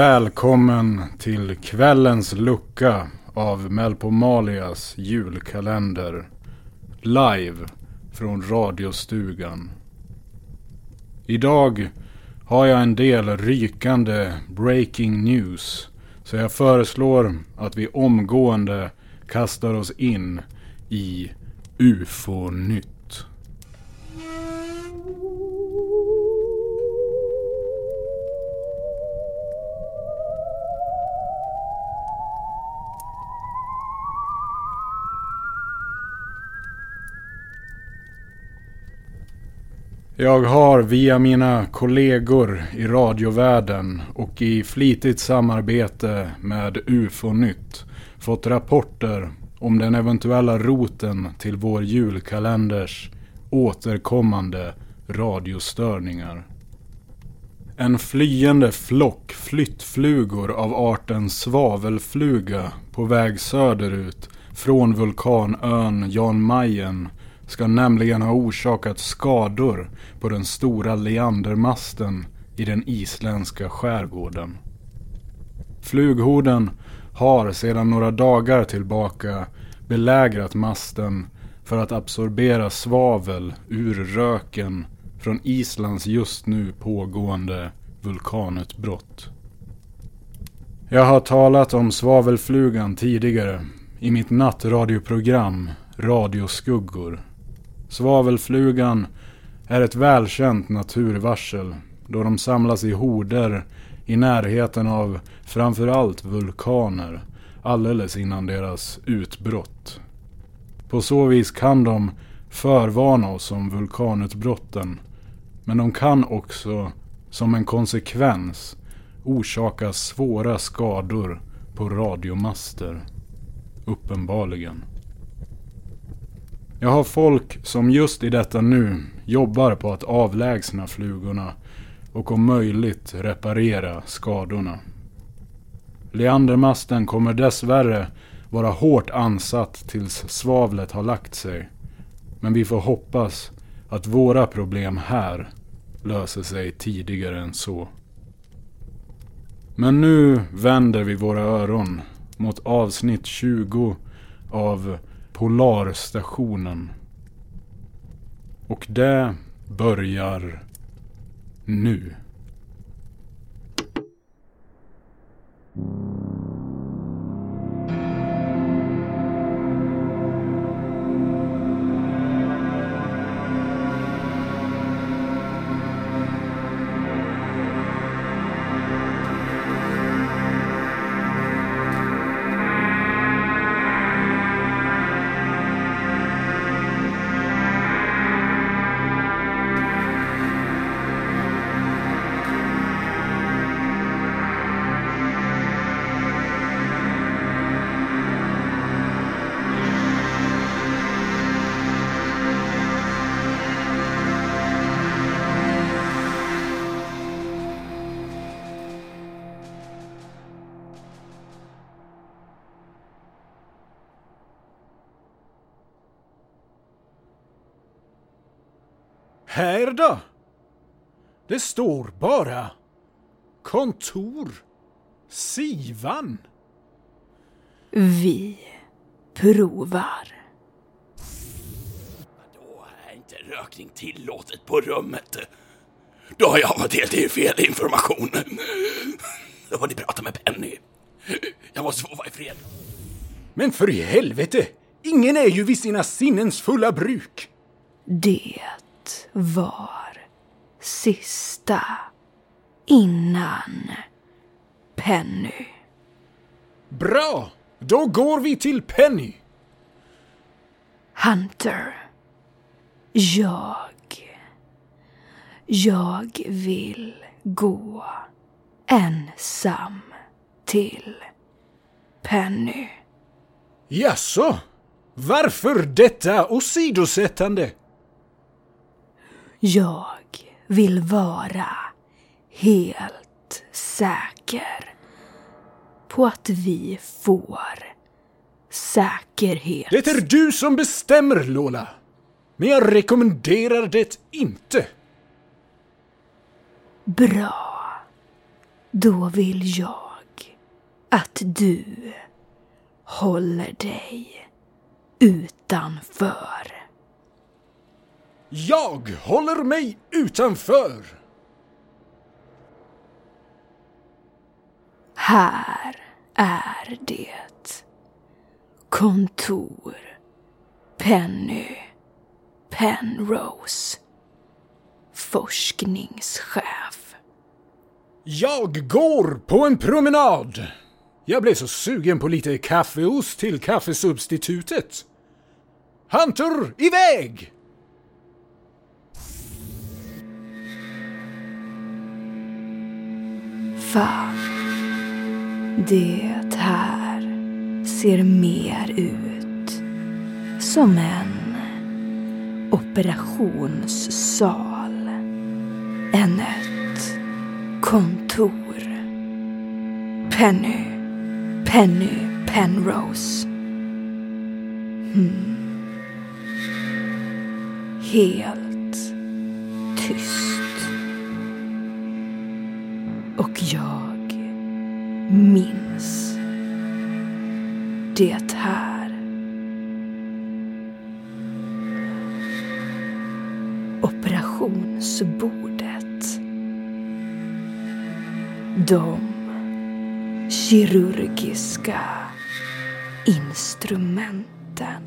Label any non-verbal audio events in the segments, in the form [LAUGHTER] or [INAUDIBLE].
Välkommen till kvällens lucka av Melpomalias julkalender. Live från radiostugan. Idag har jag en del rykande breaking news. Så jag föreslår att vi omgående kastar oss in i UFO-nytt. Jag har via mina kollegor i radiovärlden och i flitigt samarbete med UFO-nytt fått rapporter om den eventuella roten till vår julkalenders återkommande radiostörningar. En flyende flock flyttflugor av arten svavelfluga på väg söderut från vulkanön Jan Mayen ska nämligen ha orsakat skador på den stora leandermasten i den isländska skärgården. Flughorden har sedan några dagar tillbaka belägrat masten för att absorbera svavel ur röken från Islands just nu pågående vulkanutbrott. Jag har talat om svavelflugan tidigare i mitt nattradioprogram Radioskuggor. Svavelflugan är ett välkänt naturvarsel då de samlas i horder i närheten av framförallt vulkaner alldeles innan deras utbrott. På så vis kan de förvarna oss om vulkanutbrotten men de kan också som en konsekvens orsaka svåra skador på radiomaster. Uppenbarligen. Jag har folk som just i detta nu jobbar på att avlägsna flugorna och om möjligt reparera skadorna. Leandermasten kommer dessvärre vara hårt ansatt tills svavlet har lagt sig. Men vi får hoppas att våra problem här löser sig tidigare än så. Men nu vänder vi våra öron mot avsnitt 20 av Polarstationen. Och det börjar nu. Här då? Det står bara kontor Sivan. Vi provar. Då är inte rökning tillåtet på rummet. Då har jag fått helt i fel information. Då får ni prata med Penny. Jag måste få vara i fred. Men för i helvete! Ingen är ju vid sina sinnens fulla bruk. Det var sista innan Penny. Bra! Då går vi till Penny. Hunter. Jag. Jag vill gå ensam till Penny. Jaså? Varför detta åsidosättande? Jag vill vara helt säker på att vi får säkerhet. Det är du som bestämmer, Lola. Men jag rekommenderar det inte. Bra. Då vill jag att du håller dig utanför. Jag håller mig utanför! Här är det. Kontor. Penny. Penrose. Forskningschef. Jag går på en promenad! Jag blev så sugen på lite kaffeost till kaffesubstitutet. Hunter, iväg! Fan. Det här ser mer ut som en operationssal än ett kontor. Penny, Penny Penrose. Hmm. Helt det här. Operationsbordet. De kirurgiska instrumenten.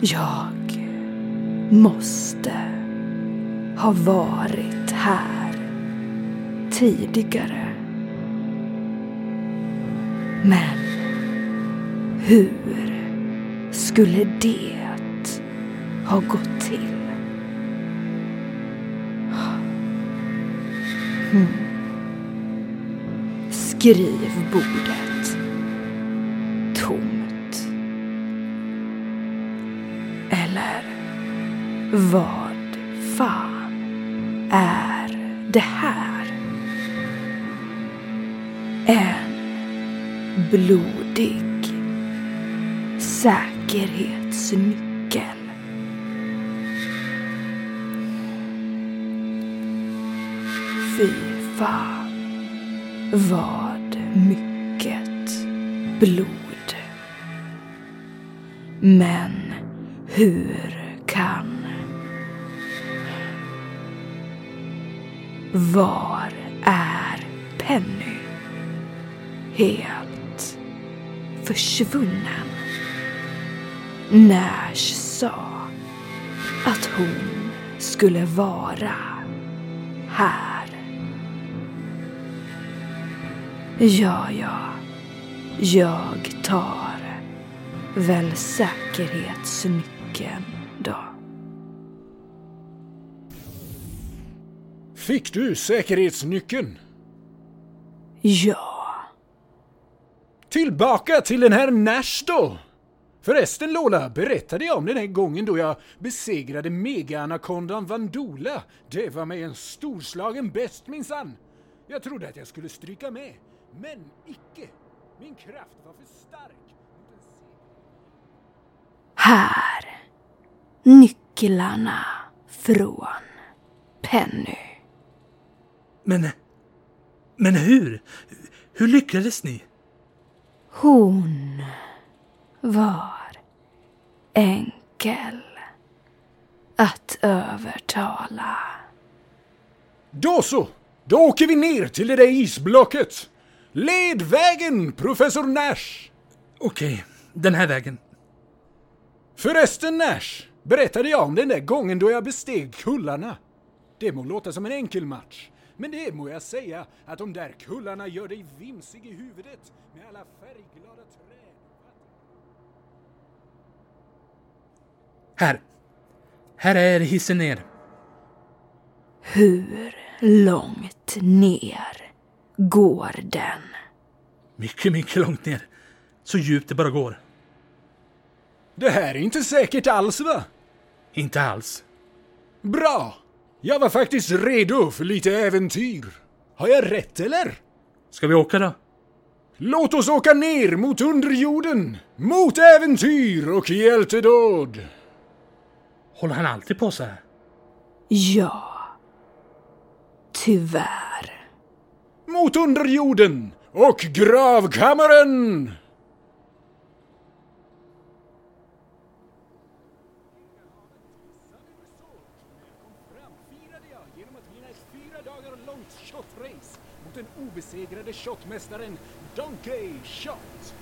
Jag måste ha varit här tidigare. Men hur skulle det ha gått till? Mm. Skrivbordet. Tomt. Eller vad fan är det här? En blodig säkerhetsnyckel. Fy fan vad mycket blod. Men hur kan... Var är Penny? Helt försvunnen. Nash sa att hon skulle vara här. Ja, ja. Jag tar väl säkerhetsnyckeln då. Fick du säkerhetsnyckeln? Ja. Tillbaka till den här Nash då! Förresten Lola, berättade jag om den här gången då jag besegrade mega-anakondan Vandula? Det var mig en storslagen bäst minsann! Jag trodde att jag skulle stryka med, men icke! Min kraft var för stark. Här. Nycklarna från Penny. Men... Men hur? Hur lyckades ni? Hon var enkel att övertala. Då så! Då åker vi ner till det där isblocket! Led vägen, professor Nash! Okej, den här vägen. Förresten Nash, berättade jag om den där gången då jag besteg kullarna? Det må låta som en enkel match, men det må jag säga att de där kullarna gör dig vimsig i huvudet med alla färgglada träd. Här. Här är hissen ner. Hur långt ner går den? Mycket, mycket långt ner. Så djupt det bara går. Det här är inte säkert alls va? Inte alls. Bra! Jag var faktiskt redo för lite äventyr. Har jag rätt eller? Ska vi åka då? Låt oss åka ner mot underjorden! Mot äventyr och hjältedåd! Håller han alltid på så här? Ja. Tyvärr. mot underjorden och gravkammaren! genom att vinna ett fyra dagar långt shotrace obesegrade shotmästaren Donkey Shot.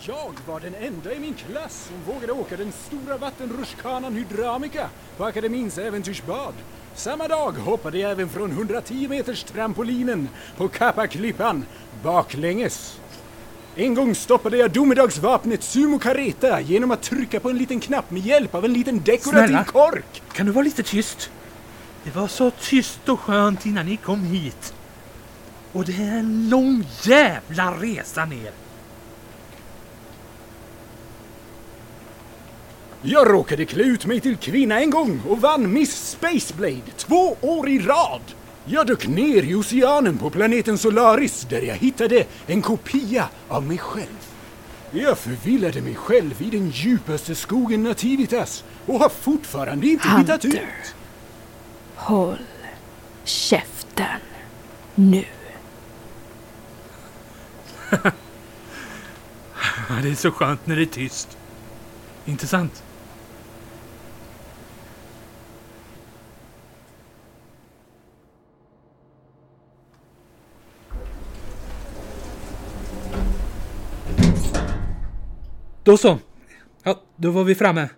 Jag var den enda i min klass som vågade åka den stora vattenrutschkanan Hydramica på akademins äventyrsbad. Samma dag hoppade jag även från 110 meters trampolinen på Kappaklippan baklänges. En gång stoppade jag domedagsvapnet Sumo Careta genom att trycka på en liten knapp med hjälp av en liten dekorativ Snälla. kork. Kan du vara lite tyst? Det var så tyst och skönt innan ni kom hit. Och det är en lång jävla resa ner. Jag råkade klä ut mig till kvinna en gång och vann Miss Spaceblade två år i rad. Jag dök ner i oceanen på planeten Solaris där jag hittade en kopia av mig själv. Jag förvillade mig själv i den djupaste skogen Nativitas och har fortfarande inte hittat ut. Hunter. Håll käften nu. Det är så skönt när det är tyst. Inte sant? Då så. Ja, då var vi framme.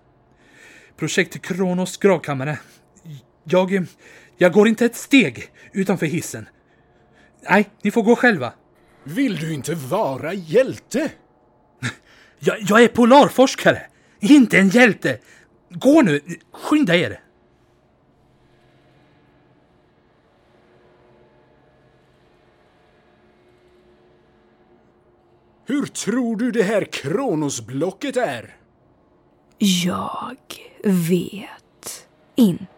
Projekt Kronos gravkammare. Jag... Jag går inte ett steg utanför hissen. Nej, ni får gå själva. Vill du inte vara hjälte? [LAUGHS] Jag, jag är polarforskare, inte en hjälte. Gå nu, skynda er. Hur tror du det här Kronosblocket är? Jag vet inte.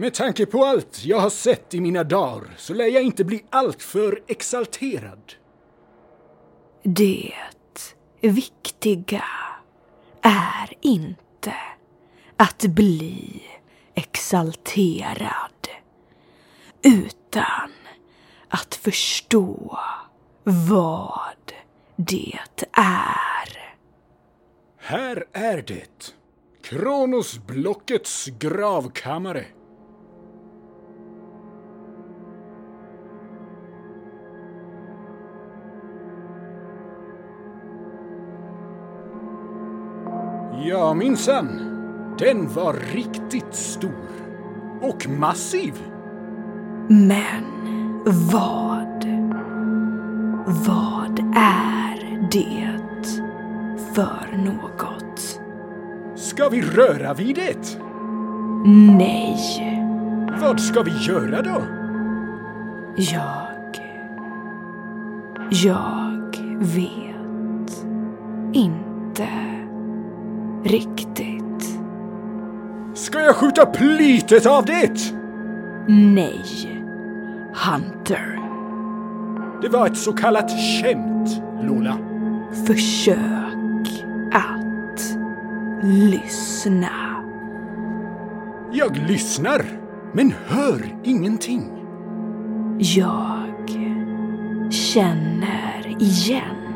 Med tanke på allt jag har sett i mina dagar så lär jag inte bli alltför exalterad. Det viktiga är inte att bli exalterad utan att förstå vad det är. Här är det. Kronosblockets gravkammare. Ja, minsann. Den var riktigt stor. Och massiv. Men vad? Vad är det för något? Ska vi röra vid det? Nej, Vad ska vi göra då? jag... Jag vet inte riktigt. Ska jag skjuta plytet av det? Nej, Hunter. Det var ett så kallat skämt, Lola. Försök att lyssna. Jag lyssnar, men hör ingenting. Jag känner igen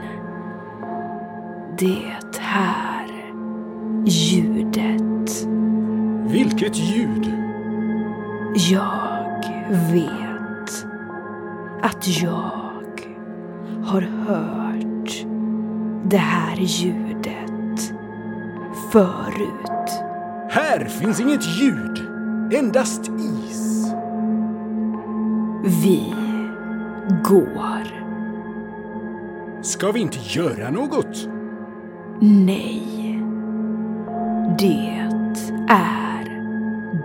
det här ljudet. Vilket ljud? Jag vet att jag har hört det här ljudet förut. Här finns inget ljud, endast is. Vi går. Ska vi inte göra något? Nej. Det är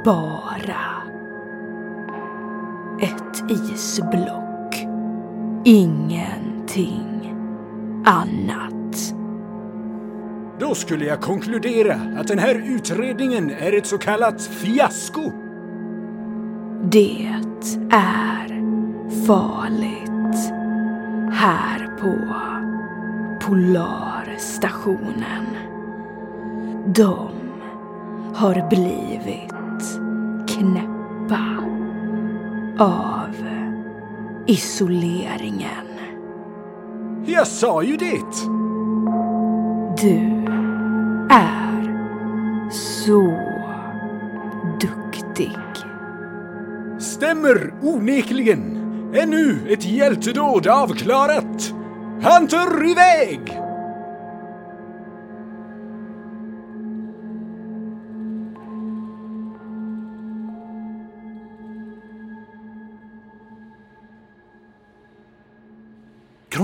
bara ett isblock. Ingenting annat. Då skulle jag konkludera att den här utredningen är ett så kallat fiasko. Det är farligt här på Polarstationen. De har blivit knäppa av isoleringen. Jag sa ju det! Du är så duktig. Stämmer onekligen. Ännu ett hjältedåd avklarat. Hunter iväg!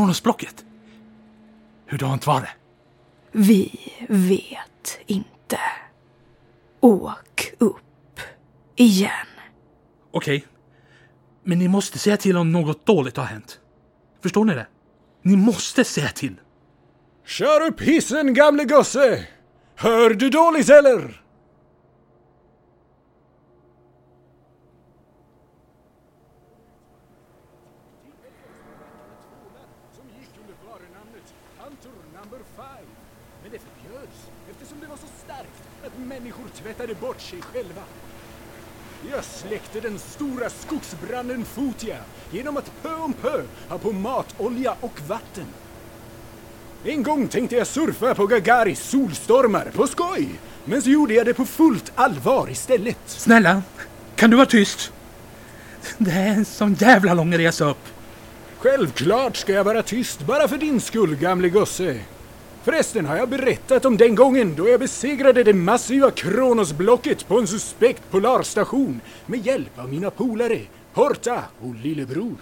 Kronosblocket? Hurdant var det? Vi vet inte. Åk upp igen. Okej. Men ni måste säga till om något dåligt har hänt. Förstår ni det? Ni måste säga till. Kör upp hissen gamle gosse! Hör du dåligt eller? som gick under varunamnet Hunter number 5. Men det förbjöds eftersom det var så starkt att människor tvättade bort sig själva. Jag släckte den stora skogsbranden Fotia genom att pö om pö ha på mat, olja och vatten. En gång tänkte jag surfa på Gagaris solstormar på skoj, men så gjorde jag det på fullt allvar istället. Snälla, kan du vara tyst? Det är en sån jävla lång resa upp. Självklart ska jag vara tyst bara för din skull, gamle gosse. Förresten har jag berättat om den gången då jag besegrade det massiva Kronosblocket på en suspekt polarstation med hjälp av mina polare Horta och lillebror.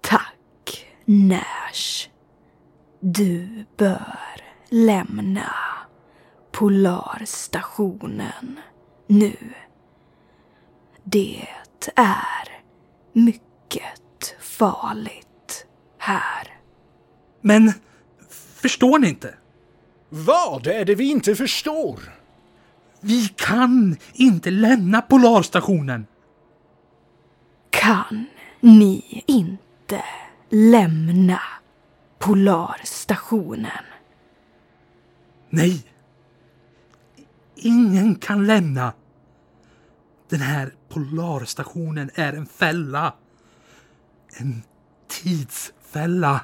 Tack, Nash. Du bör lämna Polarstationen nu. Det är mycket farligt här. Men förstår ni inte? Vad är det vi inte förstår? Vi kan inte lämna Polarstationen. Kan ni inte lämna Polarstationen? Nej. Ingen kan lämna. Den här Polarstationen är en fälla. En tidsfälla.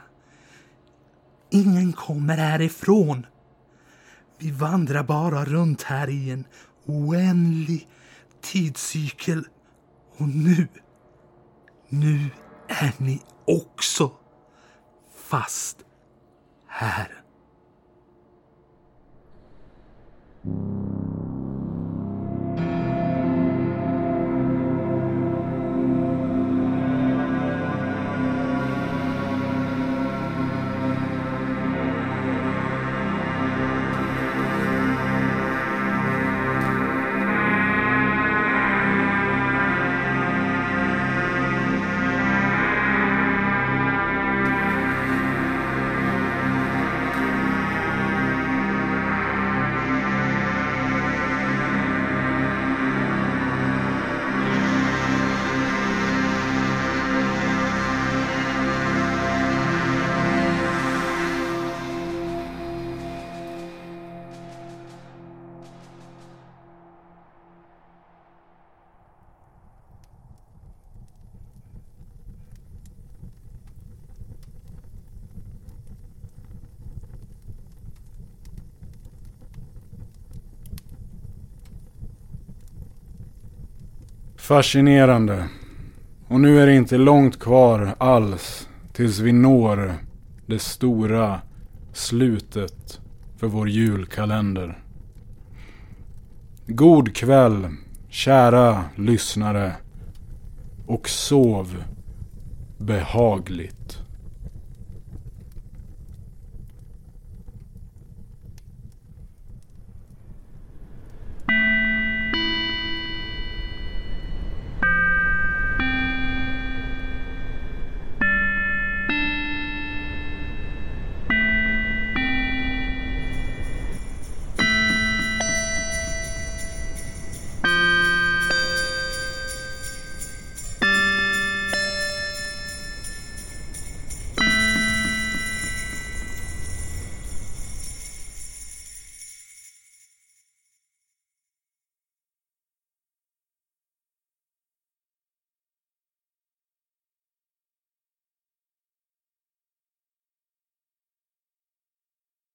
Ingen kommer härifrån. Vi vandrar bara runt här i en oändlig tidscykel. Och nu, nu är ni också fast här. うん。Fascinerande. Och nu är det inte långt kvar alls tills vi når det stora slutet för vår julkalender. God kväll, kära lyssnare. Och sov behagligt.